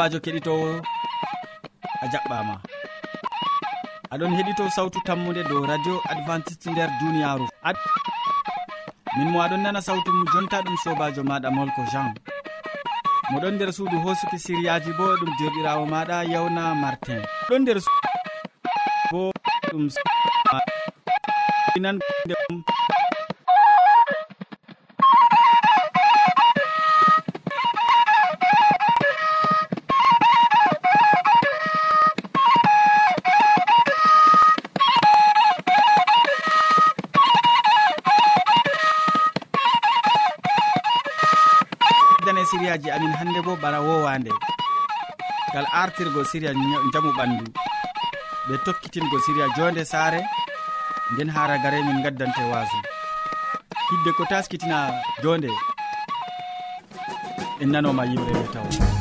sobajo keɗitowo a jaɓɓama. Aɗon heɗito sawtu tammude dow radio adventiste nder duniyaru. Min mo aɗon nana sawtu mu jonta ɗum sobajo maɗa molko jean. Moɗon nder suudu hosuki siriyaji bo ɗum derɗirawo maɗa yawna martin. Ɗon nder bo ɗum nan siriyaji amin hannde bo bana wowande. Gal artirgo siriya jamu ɓandu. Ɓe tokkitingo siriya jonde saare nden ha ragare min gaddante waso hidde ko taskitina jonde. En nanoma yimɓeɓe taw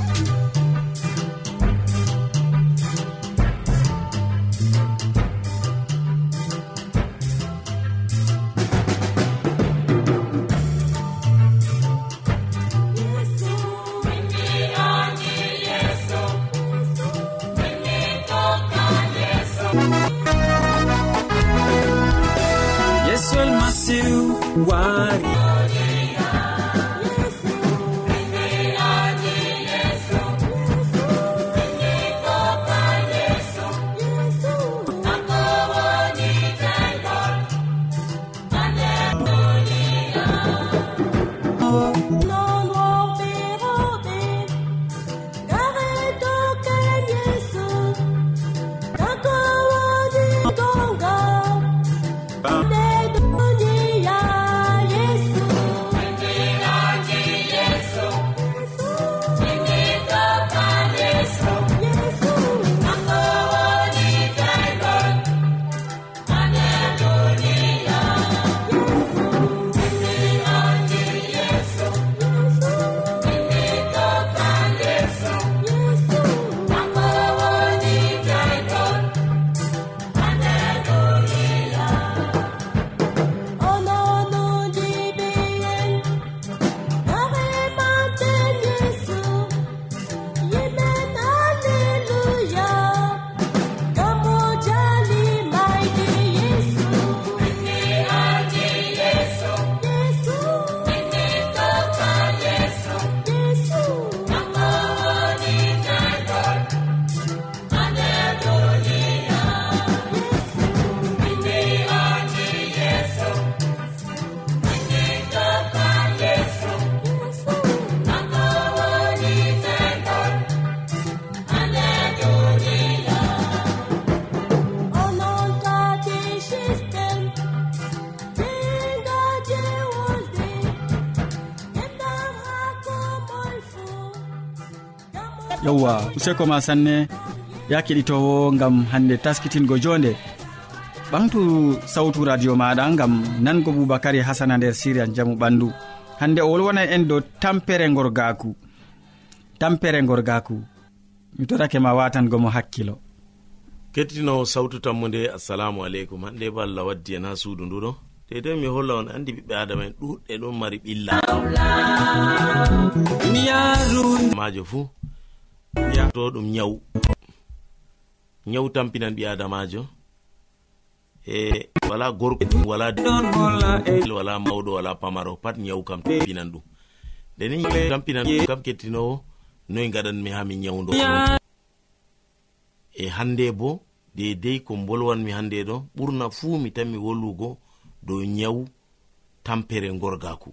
yesu almasihu wari. yewwa useko ma sanne ya keɗitowo gam hande taskitingo jonde. Ɓamtu sawtu radio maɗa gam nango boubacary hasana nder siria jaamu ɓandu. Hande o wolwona en dow tampere gorgaku tampere gorgaku mi torake ma watangomo hakkilo. Kettinowo sawtu tammude assalamu aleykum. Hande bo allah waddi en ha suudu nduɗo dedei mi holla on andi ɓiɓɓe adama en ɗuɗɗe ɗon mari ɓilla. Majo fuu. to ɗum nyawu nyawu tampinan ɓi adamajo e wala gorko wala wala mawɗo wala pamaro pat nyawu kam tampinan ɗum. Ndeni tampinan kam kettinowo noyi gaɗanmi ha mi nyawdo e hande bo dedei ko bolwanmi hande ɗo ɓurna fuu mi tanmi wolwugo dow nyawu tampere gorgaku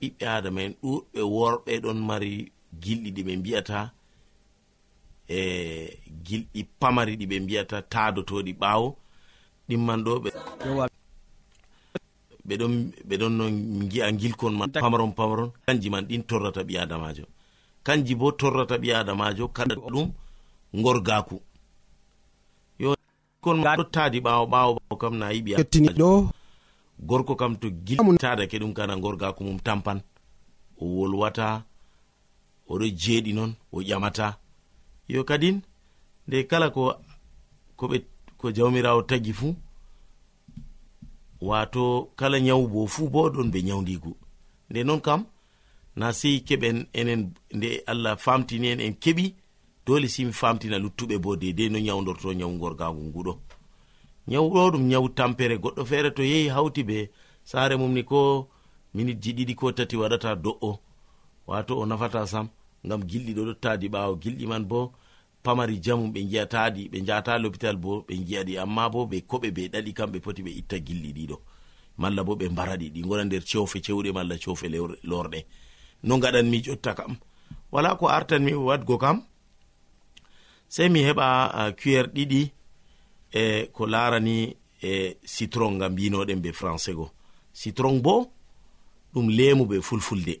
ɓiɓɓe adama en ɗuɗɓe worɓe ɗon mari gilɗi ɗi ɓe mbiyata e gilɗi pamari ɗi ɓe mbiyata taadotoɗi ɓaawo ɗimman ɗo ɓeɗon ɓeɗon no gi'a gilkon man. Pamaron pamaron kanji man ɗin torrata ɓi adamajo kanji bo torrata ɓi adamajo kaɗa ɗum gorgaku yo kon ɗo taadi ɓaawo ɓaawo ɓaawo kam na yiɓi ɗo. Gorko kam to giltadake ɗum kana gorgaku mum tampan. O wolwata oɗo jeeɗi non o ƴamata. Yo kadin nde kala ko koɓe ko jawmirawo tagi fuu wato kala nyawu bo fuu bo ɗon be nyawdigu nde non kam na sei keɓen enen nde allah famtini en en keɓi dole simi famtina luttuɓe bo dedei no nyawdorto nyawu gorgagu nguɗo. Nyawu ɗo ɗum nyawu tampere goɗɗo feere to yehi hawti be saare mum ni ko minitji ɗiɗi ko tati waɗata do'o. Wato o nafata sam. ngam gilɗi ɗo dottaadi ɓaawo. Gilɗi man bo pamari jamum ɓe giyataɗi ɓe jata l'hôpital bo ɓe jiyaɗi amma bo ɓe koɓe ɓe ɗaɗi kamɓe poti ɓe itta gilɗi ɗiɗo malla bo ɓe mbaraɗi ɗi gona nder cewfe cewɗe malla cewfe lorɗe no gaɗanmi ƴotta kam. Wala ko artanmi wadgo kam sei mi heɓa cuer ɗiɗi e ko larani e citron ngam mbinoɗen be français go. Citron bo ɗum lemu be fulfulde.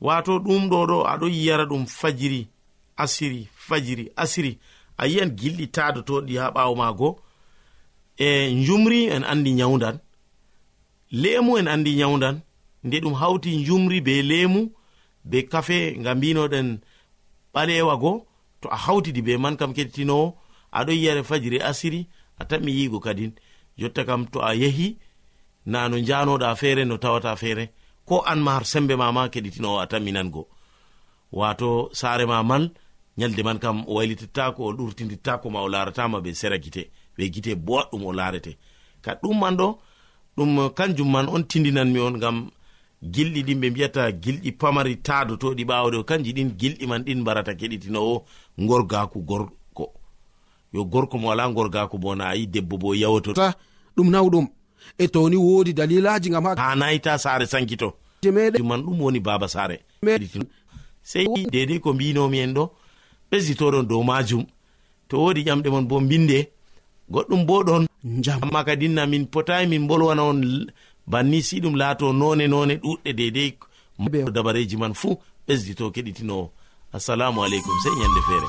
wato ɗum ɗo ɗo aɗo yiyara ɗum fajiri asiri fajiri asiri. A yiyan gilɗi tadotoɗi ha ɓawo mago e jumri en andi nyawdan lemu en andi nyawdan nde ɗum hawti jumri be lemu be kafe nga mbinoɗen ɓalewa go to a hawtidi be man kam kettinowo aɗo yiyare fajiri asiri a tanmi yigo kadin. Jotta kam to a yehi na no njanoɗa feere no tawata feere. ko an ma har sembe mama keɗitinowo a tamminango wato saare ma man nyalde man kam o waylitittako o ɗurtidittako ma o laratama be sera gite ɓe gite boɗɗum o larete ka ɗum man ɗo ɗum kanjum man on tindinanmi on gam gilɗi ɗin ɓe mbiyata gilɗi pamari taadotoɗi ɓawɗe o. Kanji ɗin gilɗi man ɗin mbarata keɗitinowo gorgaku gorko. Yo gorko mo wala gorgako bo na ayi debbo bo yawotota ɗum nawɗum e toni wodi dalilaji gam ha nayita sare sankito. man ɗum woni baba sare sei dedei ko mbinomi en ɗo ɓesditoɗon dow majum to wodi ƴamɗe mon bo mbinde goɗɗum bo ɗon amma kadinna min potayi min bolwana on banni si ɗum laato none none ɗuɗɗe dedei dabareji man fuu ɓesdito keɗitinowo. Assalamu aleykum sei ñande feere.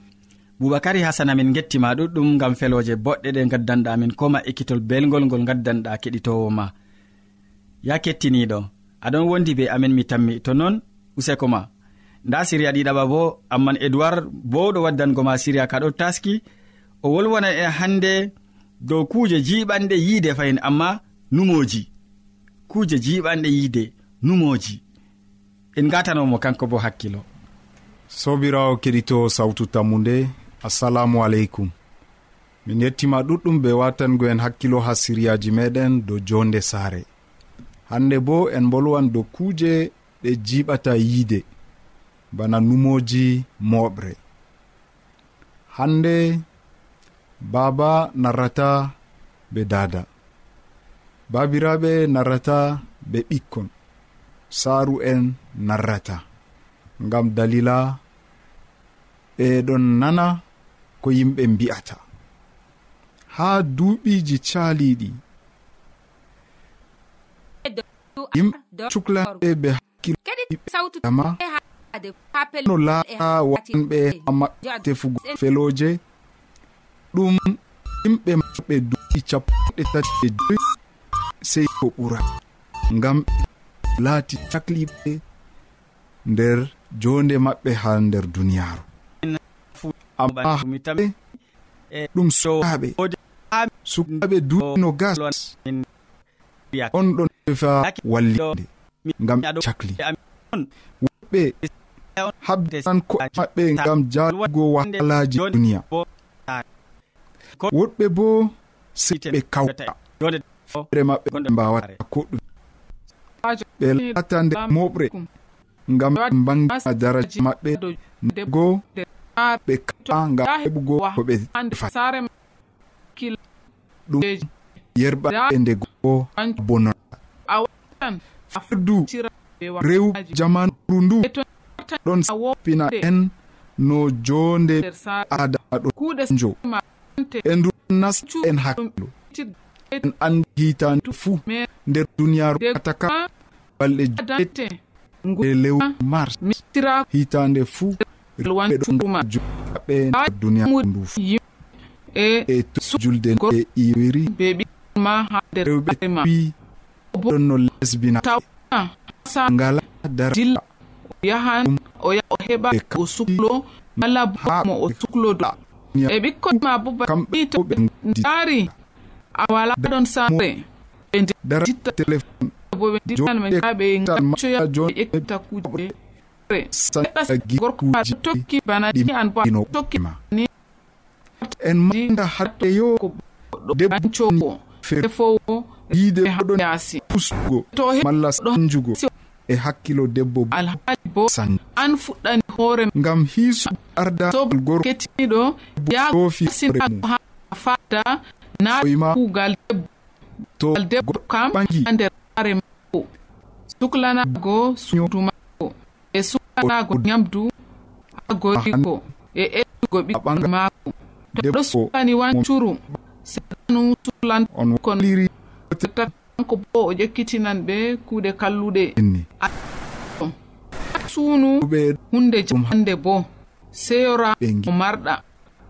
boubacary hasana min gettima ɗuɗɗum gam feloje boɗɗe ɗe gaddanɗa min koma ekkitol belgol ngol gaddanɗa keɗitowo ma. Ya kettiniɗo aɗon wondi be amin mi tammi to noon useko ma. Nda siriya ɗiɗaɓa bo amman edoird bowɗo waddango ma siriya kaɗo taski. O wolwona en hande dow kuje jiɓanɗe yiide fayin amma numoji. Kuje jiɓanɗe yiide numoji. En gatanomo kanko bo hakkilo. Sobirawo keɗito sawtu tammu nde assalamu aleykum min yettima ɗuɗɗum be watango en hakkilo ha siryaji meɗen dow jonde saare. Hande bo en bolwan dow kuje ɗe jiɓata yiide bana numoji moɓre. Hande baba narrata be dada. Babiraɓe narrata be ɓikkon. Saaru en narrata. Ngam dalila ɓeɗon nana ko yimɓe mbi'ata. Haa duuɓiiji caaliiɗi yimɓe cuklaɓe ɓe hakkilama no laara wanɓe ha maɓɓe tefugo felooje. Ɗum yimɓe maɓɓe duuɓi capanɗe tati e joyi. Sey ko ɓura. Ngam laati cakliɓe nder jonde maɓɓe ha nder duniyaaru. Ah. amma ɗum sukaɓe sukaɓe duno gas. on ɗon defa wallide ngam cakli. woɓɓe habdan ko'e maɓɓe ngam jalugo wahalaji duniya. woɗɓe bo siɓe kawta. fere maɓɓe mbawata koɗɗum ɓe lata nde moɓre ngam ɓe bangina daraja maɓɓe go ɓe kaa ngam heɓugo ko ɓe sare ɗum yerɓaɓe nde goo bonora fardu rew jamanuru ndu ɗon e sappina en no jonde aada ɗojo e ndu nastu en hakkilo e en andi hitande fuu nder duniyaru ataka balɗe jete e lewru mars. hitande fuu ɓe duniya ndu e, e julde e iwiri. Rewɓe ma. boɗon no lesbina ngala dara dilla yahan o yaha o heɓa e o suklo mala bo mo o e suklodo e ɓikkon ma bo baɓi ɓe daari a wala ɗon saare ɓe ditta bo ɓe ditan ɓe ɓe coya ƴetta kuje. re seɗɗa gorkoji tokki bana ɗi an bo boino tokkima ni. En manda haɗɗe yo. Debbo fefowo yiide haɗo yaasi pusugo malla sanjugo. e hakkilo debbo alhaali bo san an fuɗɗani hoore ngam hiiso arda gorketiniɗo ha fada naima kuugal debbo. to debbo kam ɓangi ha nder are makko suklanago suuduma e suwanago nyamdu ha goriko e ettugo ɓiɓɓe maako to ɗo suwani wancuru sanu sulan kon kanko bo o ƴekkitinan ɓe kuuɗe kalluɗe suunu hunde jande bo seyora o marɗa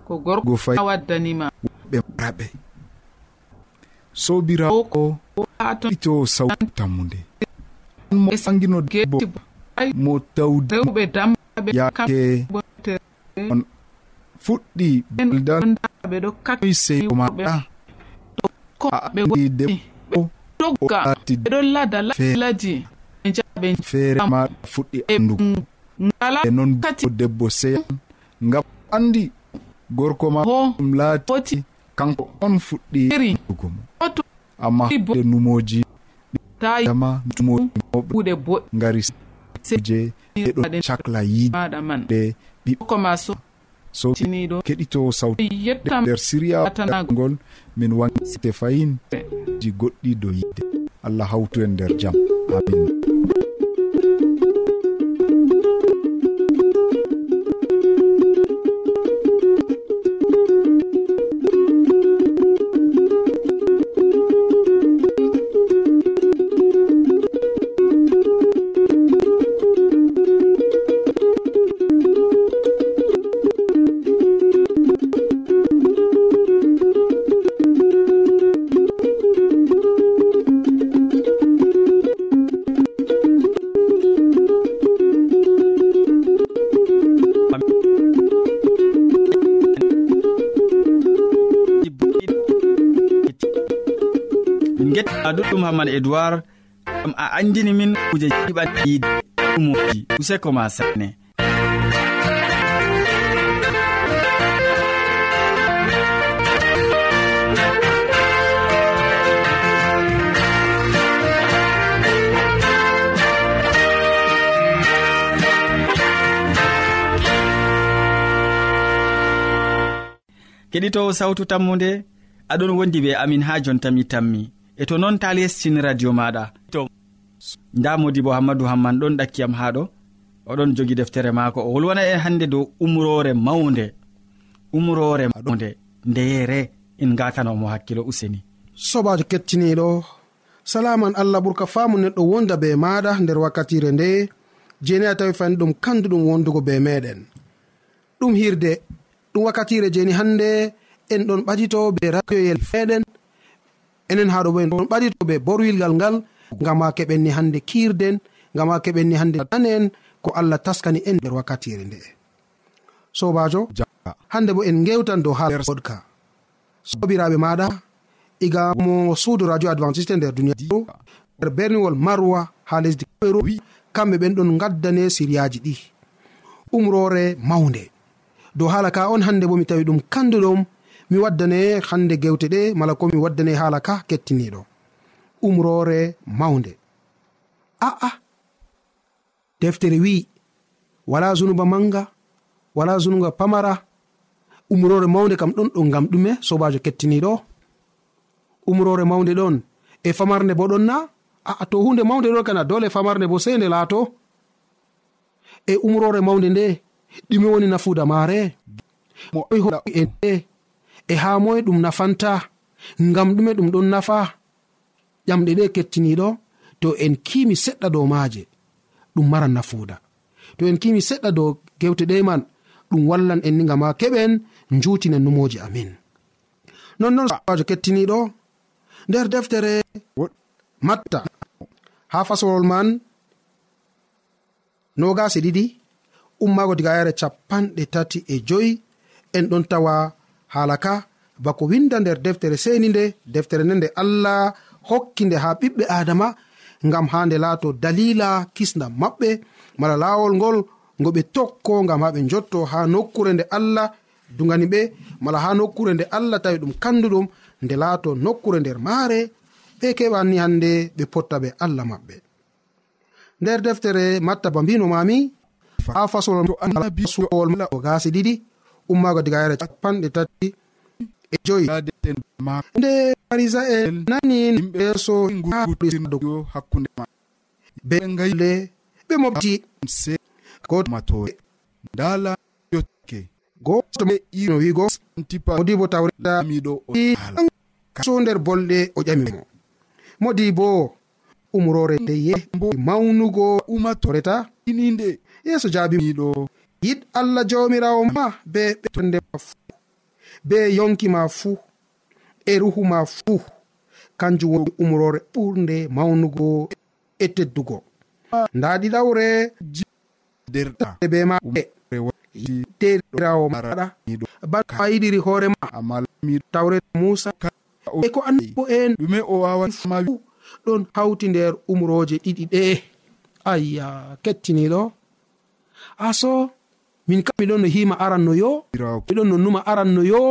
ko gorko a waddanima ɓe maraɓe sobirawo ko ha to sawu tammude mo sangino gebo mo tawdiɓe tamɓe yake on fuɗɗi beldanɓe ɗo kakoi seyo maɗa aɗi debbo oati ɓeɗo lada laji. Jaɓe feere maɗa fuɗɗi andugo ngala non o debbo seyan ngam andi gorko ma ɗum laati kanko on fuɗɗi andugomo amma de numoji tama numoɗe boɗ ngari je ɗeɗo cakla yiɗaɗa man. ɗe ɓiɓɓoko ma so tiniɗo keɗito sawti nder siriya siriyagol min wangte fayin ji goɗɗi dow yidde allah hawtu en nder jaam amin. ɗum hamman edoird gam a andini min kuje jiɓan yiide ɗumoji useko ma sanne. Keɗitowo sawtu tammude aɗon wondi be amin ha jontammi tammi. e to noon ta lestin radio maɗa nda modi bo hammadou hamman ɗon ɗakkiyam ha ɗo. Oɗon jogi deftere maako. O wolwana en hannde dow umrore mawnde. Umrore mawnde. Ndeyere en gatanomo hakkilo useni. Sobajo kettiniɗo salaman allah ɓurka faamu neɗɗo wonda be maɗa nder wakkatire nde jeni a tawi fani ɗum kanduɗum wondugo be meɗen ɗum hirde ɗum wakkatire jeni hannde en ɗon ɓadito be radioyel meɗen enen haɗo bo en ɓaɗitoɓe borwilgal ngal ngam ha keɓenni hande kiirden ngam ha keɓenni hande nane en ko allah taskani en nder wakkatire nde'e sobajo hande bo en gewtan dow ha godka sobiraɓe maɗa iga mo suudu radio adventiste nder duniya nder berniwol marwa ha lesdi cameron kamɓe ɓen ɗon gaddane siryaji ɗi. Umrore mawnde. Dow haala ka on hande bo mi tawi ɗum kanduɗom mi waddane hande gewte ɗe mala ko mi waddane haala ka kettiniɗo umrore mawnde. A'a deftere wi'i wala zunuba manga wala zunuba pamara. Umrore mawnde kam ɗon ɗo ngam ɗume sobajo kettiniɗo umrore mawnde ɗon e famarde bo ɗon na aa to hunde mawde ɗon kana dole famarde bo sei nde laato. E umrore mawde nde ɗume woni nafuda maare. E e haa moye ɗum nafanta ngam ɗume ɗum ɗon nafa ƴamɗe ɗe kettiniɗo to en kimi seɗɗa dow maaje ɗum maran nafuuda. To en kimi seɗɗa dow gewte ɗe man ɗum wallan en ni gam ha keɓen jutinen numoji amin. Nonnon sabajo kettiniɗo nder deftere matta ha fasolol man nogase ɗiɗi ummago diga yare capanɗe tati e joyi en ɗon tawa haala ka bako winda nder deftere seni nde deftere nde nde allah hokki nde ha ɓiɓɓe adama ngam ha nde laato dalila kisdam maɓɓe mala laawol ngol ngo ɓe tokko ngam ha ɓe jotto ha nokkure nde allah dugani ɓe mala ha nokkure nde allah tawi ɗum kanduɗum nde laato nokkure nder maare ɓe keɓanni hande ɓe potta ɓe allah maɓɓe. Nder deftere matta ba mbino mami ha fasolwol gasi ɗiɗi ummaago diga yare capanɗe tati e joyi. Nde farisa en nani yeeso hakkunde be gayle ɓe mobti. Gomatore ndala yottake. Gotoino wigo modibo tawretamiɗo so nder bolɗe o ƴamimo modi bo umrore nde ye mawnugo umatoreta ininde yeeso jaabi yiɗ allah jawmirawo ma be ɓetonde ma fuu be yonki ma fuu e ruhu ma fuu kanjum woni umrore ɓurde mawnugo e teddugo. Nda ɗiɗawre e be maɗe derirawo maɗa baa yiɗiri hoore ma. Tawre musa. e ko annabo en. Ɗume o wawanfu ɗon hawti nder umroje ɗiɗi ɗe. Ayya kettiniɗo. Aso min kam miɗon no hima aranno yo miɗon no numa aranno yo.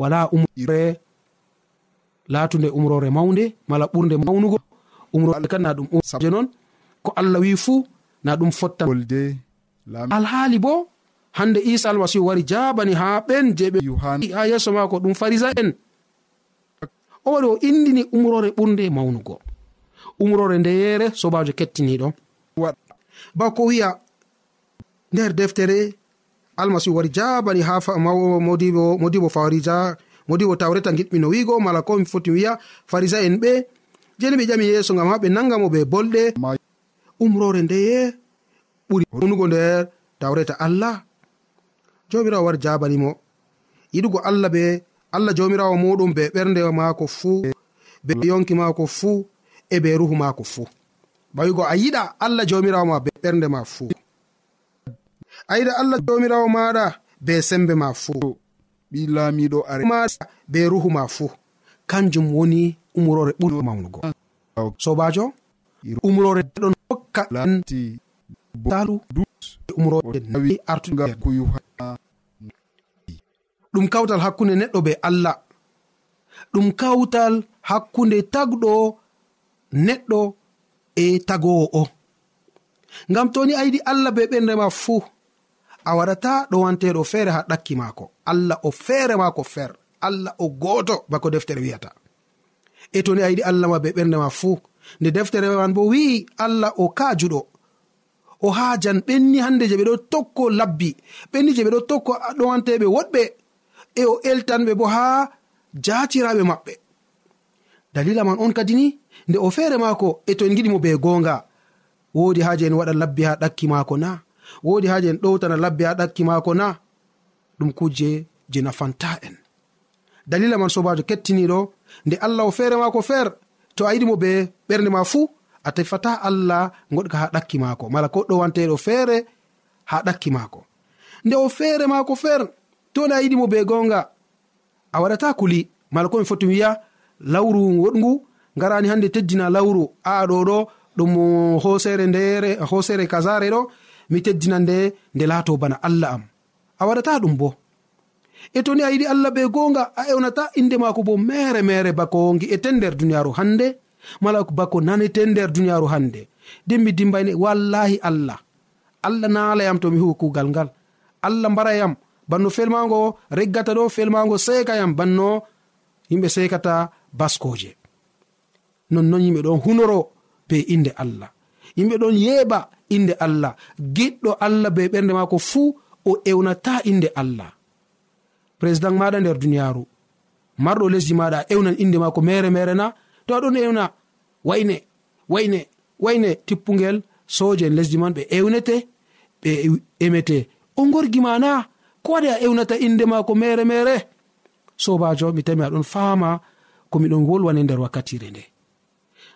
Wala umre latunde umrore mawde mala ɓurde mawnugo. Umrore kan na ɗum umje noon ko allah wi fuu na ɗum fotta. Alhaali bo hande isa almasihu wari jabani ha ɓen je ɓe ha yeso mako ɗum farisa en. O waɗi o indini umrore ɓurde mawnugo. Umrore ndeyere sobajo kettiniɗo bako wiya nder deftere almasihu wari jabani ha modibo modibo farija modibo tawreta giɗmino wigo mala ko mi foti wiya farisa en ɓe jeni ɓe ƴami yeeso gam ha ɓe nangamo ɓe bolɗe. Umrore ndeye ɓuri unugo nder tawreta allah. Jomirawo wari jabanimo yiɗugo allah be allah jomirawo muɗum be ɓernde mako fuu be yonki mako fuu e be ruhu mako fuu. Bawigo a yiɗa allah jomirawo ma be ɓernde ma fuu. ayiɗa allah jomirawo maɗa be sembe ma fuu ɓi lamiɗo arema be ruhu ma fuu kanjum woni umrore ɓuri mawnugo sobajo umrore ɗon hokka talu umrore artuga ɗum kawtal hakkunde neɗɗo be allah. Ɗum kawtal hakkunde tagɗo neɗɗo e tagowo o ngam toni ayiɗi allah be ɓerdema fuu a waɗata ɗowanteɗo feere ha ɗakki maako. Allah o feere maako fer. Allah o gooto bako deftere wi'ata e to ni a yiɗi allah ma be ɓernde ma fuu. Nde deftere man bo wi'i allah o kaajuɗo. O haajan ɓenni hannde je ɓe ɗo tokko labbi. Ɓenni je ɓe ɗo tokko ɗowanteɓe woɗɓe. E o eltanɓe bo haa jaatiraɓe maɓɓe. Dalila man on kadi ni nde o feere maako e to en giɗimo be goonga. Woodi haaje en waɗa labbi ha ɗakki maako na wodi haaji en ɗowtana labbe ha ɗakki maako na ɗum kuje je nafanta en. Dalila man sobajo kettiniɗo nde allah o feere maako feer to a yiɗimo be ɓernde ma fuu a tefata allah goɗka ha ɗakki maako. Mala ko ɗowanteɗo feere ha ɗakki maako. Nde o feere maako feer to nde a yiɗimo be gonga a waɗata kuli. Mala komi foti wiya lawru woɗgu ngarani hande teddina lawru. A ɗo ɗo ɗum hosere ndere hosere kasare ɗo mi teddina nde nde laato bana allah am. A waɗata ɗum bo. E to ni a yiɗi allah be gonga a ewnata inde maako bo mere mere bako gi'ete nder duniyaaru hande mala bako nanete nder duniyaaru hande nden mi dimbayne wallahi allah. Allah naalayam to mi huwi kugal ngal. Allah mbarayam. Banno felmago reggata ɗo felmago sekayam banno yimɓe sekata baskoje nonnon yimɓe ɗon hunoro be inde allah. Yimɓe ɗon yeɓa inde allah. Giɗɗo allah be ɓernde maako fuu o ewnata inde allah. Président maɗa nder duniyaaru. Marɗo lesdi maɗa a ewnan inde maako mere mere na. To aɗon ewna. Wayne wayne wayne tippugel soje en lesdi man ɓe ewnete ɓe emete. O gorgi ma na. Ko waɗi a ewnata inde maako mere mere? Sobajo mi tami aɗon faama komiɗon wolwane nder wakkatire nde.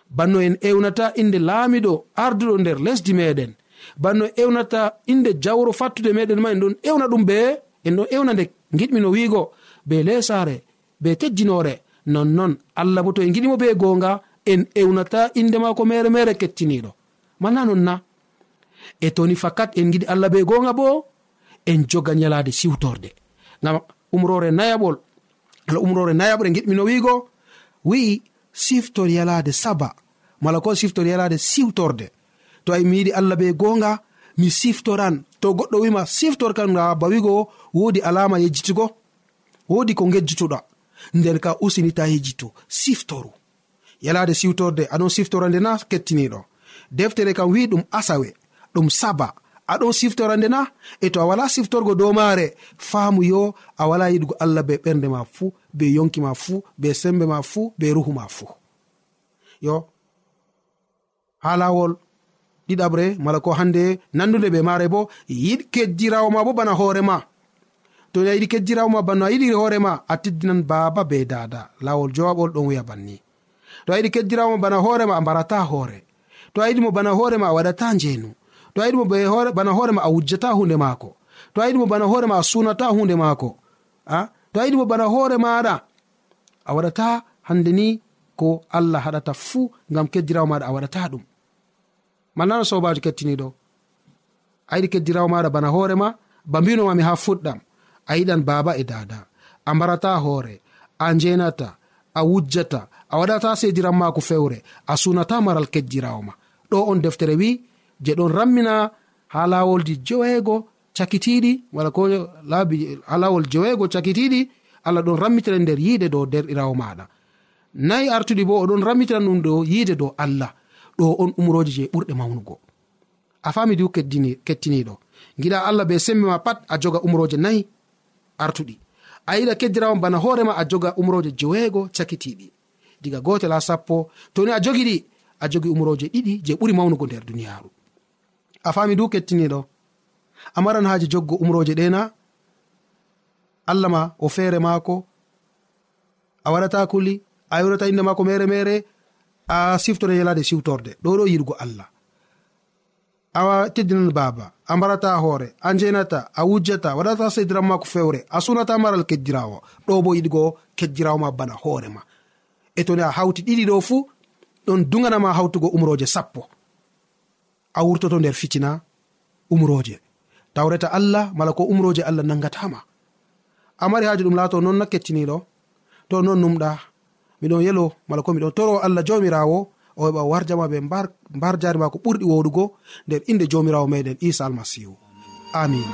banno en ewnata inde laamiɗo arduɗo nder lesdi meɗen. Banno ewnata inde jawro fattude meɗen ma en ɗon ewna ɗum be en ɗon ewna nde giɗmino wiigo be lesare be teddinore nonnon allah bo to en giɗimo be gonga en ewnata inde mako mere mere kettiniɗo mala non na. E toni fakat en giɗi allah be gonga bo en joga nyalade siwtorde ngam umrore nayaɓol ala umrore nayaɓre giɗmino wiigo wi'i siftor yalade saba mala ko siftor yalade siwtorde. To a mi yiɗi allah be gonga mi siftoran. To goɗɗo wima siftorkan ga bawigo wodi alama yejjitugo wodi ko gejjituɗa nden ka usinita yejjitu siftoru. Yalade siwtorde aɗon siftorande na kettiniɗo. Deftere kam wi ɗum asawe ɗum saba. aɗo siftorande na e to a wala siftorgo dow maare faamu yo a wala yiɗugo allah be ɓernde ma fuu be yonki ma fuu be sembe ma fuu be ruhu ma fuu. Yo ha lawol ɗiɗaɓre mala ko hande nandude be maare bo yiɗ keddirawo ma bo bana hoorema to a yiɗi keddirawo ma bana a yiɗi hoorema a teddinan baaba be dada lawol jowaɓol ɗon wiya banni. To a yiɗi keddirawo ma bana hoorema a mbarata hoore. To a yiɗimo bana hoorema a waɗata njeenu. to a yiɗimo bana hoorema a wujjata hunde maako. To a yiɗimo bana hoorema a sunata hunde maako. A to a yiɗimo bana hoore maɗa a waɗata hande ni ko allah haɗata fuu ngam keddirawo maɗa a waɗata ɗum. Malnano sobajo kettiniɗo a yiɗi keddirawo maɗa bana hoorema ba mbinomami ha fuɗɗam. A yiɗan baaba e dada a mbarata hoore a njenata a wujjata a waɗata sediran maako fewre a sunata maral kejjirawo ma. Ɗo on deftere wi je ɗon rammina ha lawolji jeweego cakitiɗi wala ko laabi ha lawol jeweego cakitiɗi allah ɗon rammitira nder yiide dow derɗirawo maɗa nayi artuɗi bo oɗon rammitira ɗum ɗo yiide dow allah ɗo on umroji je ɓurɗe mawnugo. A fami du kettiniɗo giɗa allah be sembe ma pat a joga umroje nayi artuɗi. A yiɗa keddirawo bana hoorema a joga umroje jeweego cakitiɗi diga gotel ha sappo toni a jogiɗi a jogi umroje ɗiɗi je ɓuri mawnugo nder duniyaru a fami du kettiniɗo a maran haji joggo umroje ɗena allah ma o feere maako. A waɗata kuli a yurata inde maako mere mere a siftore yalade siwtorde ɗo ɗo yiɗgo allah. A teddinan baaba a mbarata hoore a njenata a wujjata waɗata seydiram mako fewre a sunata maral keddirawo ɗo bo yiɗgo keddirawo ma bana hoorema e toni a hawti ɗiɗi ɗo fuu ɗon duganama hawtugo umroje sappo. a wurtoto nder fitina umroje. Tawreta allah mala ko umroje allah nangatama. A mari haaji ɗum laato non na kettiniɗo to non numɗa miɗon yelo mala ko miɗon toro allah jamirawo o heɓa warjama ɓe mbar jari ma ko ɓurɗi woɗugo nder inde jomirawo meɗen isa almasihu. Amina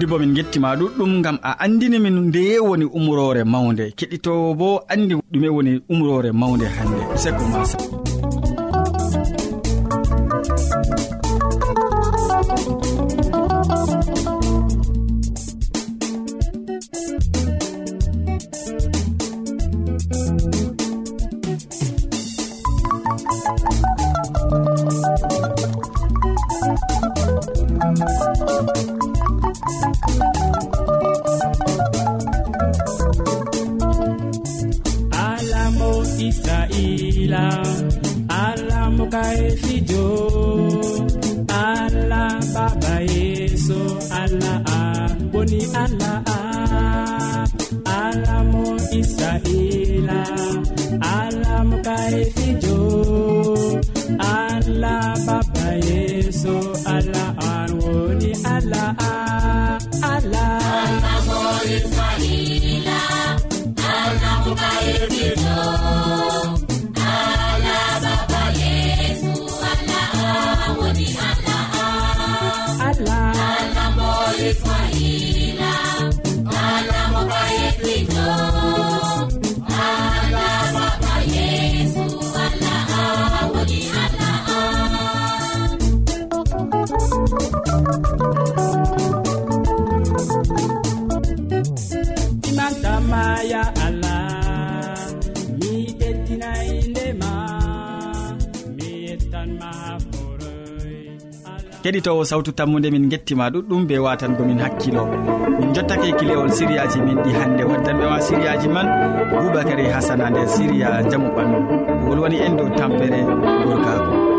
modi bo min gettima ɗuɗɗum gam a andini min ndeye woni umrore mawde keɗitowo bo andi ɗume woni umrore mawde hande seko masa allah baba yeso allah ah, a boni allah a allah mo israil keɗitowo sawtu tammude min gettima ɗuɗɗum be watangomin hakkilo. Min jottake kilewol siriyaji min ɗi hande waddanɓe ma siriyaji man boubacary hasana nder siriya jaamu ɓandu. Wolwani en dow tampere gorgako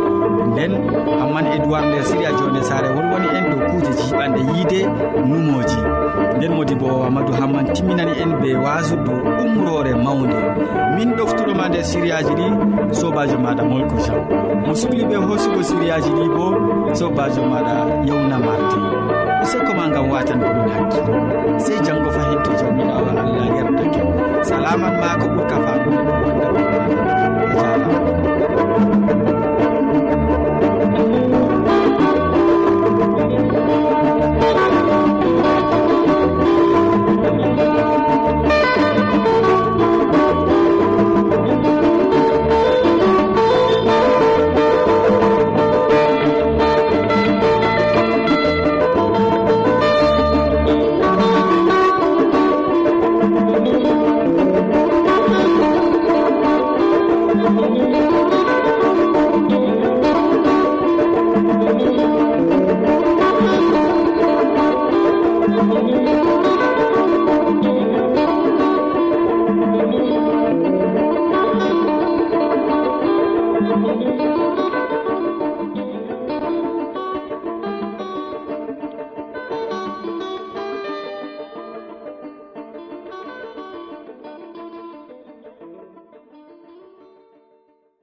nden hamman edoird nder siria jonde sare wolwoni en dow kuuje jiɓanɗe yiide numoji. Nden modi bo amadou hamman timminani en be wasu dow umrore mawde min ɗoftuɗoma nder siriyaji ɗi sobajo maɗa molko jean mo sukliɓe hoosugo siriyaji ɗi bo sobajo maɗa yewna martin usekkoma e gam watan komin hakkilo sey janggo fahinto to allah yerdake salaman ma ko ɓurka faɗume wonda ɓe. A jarama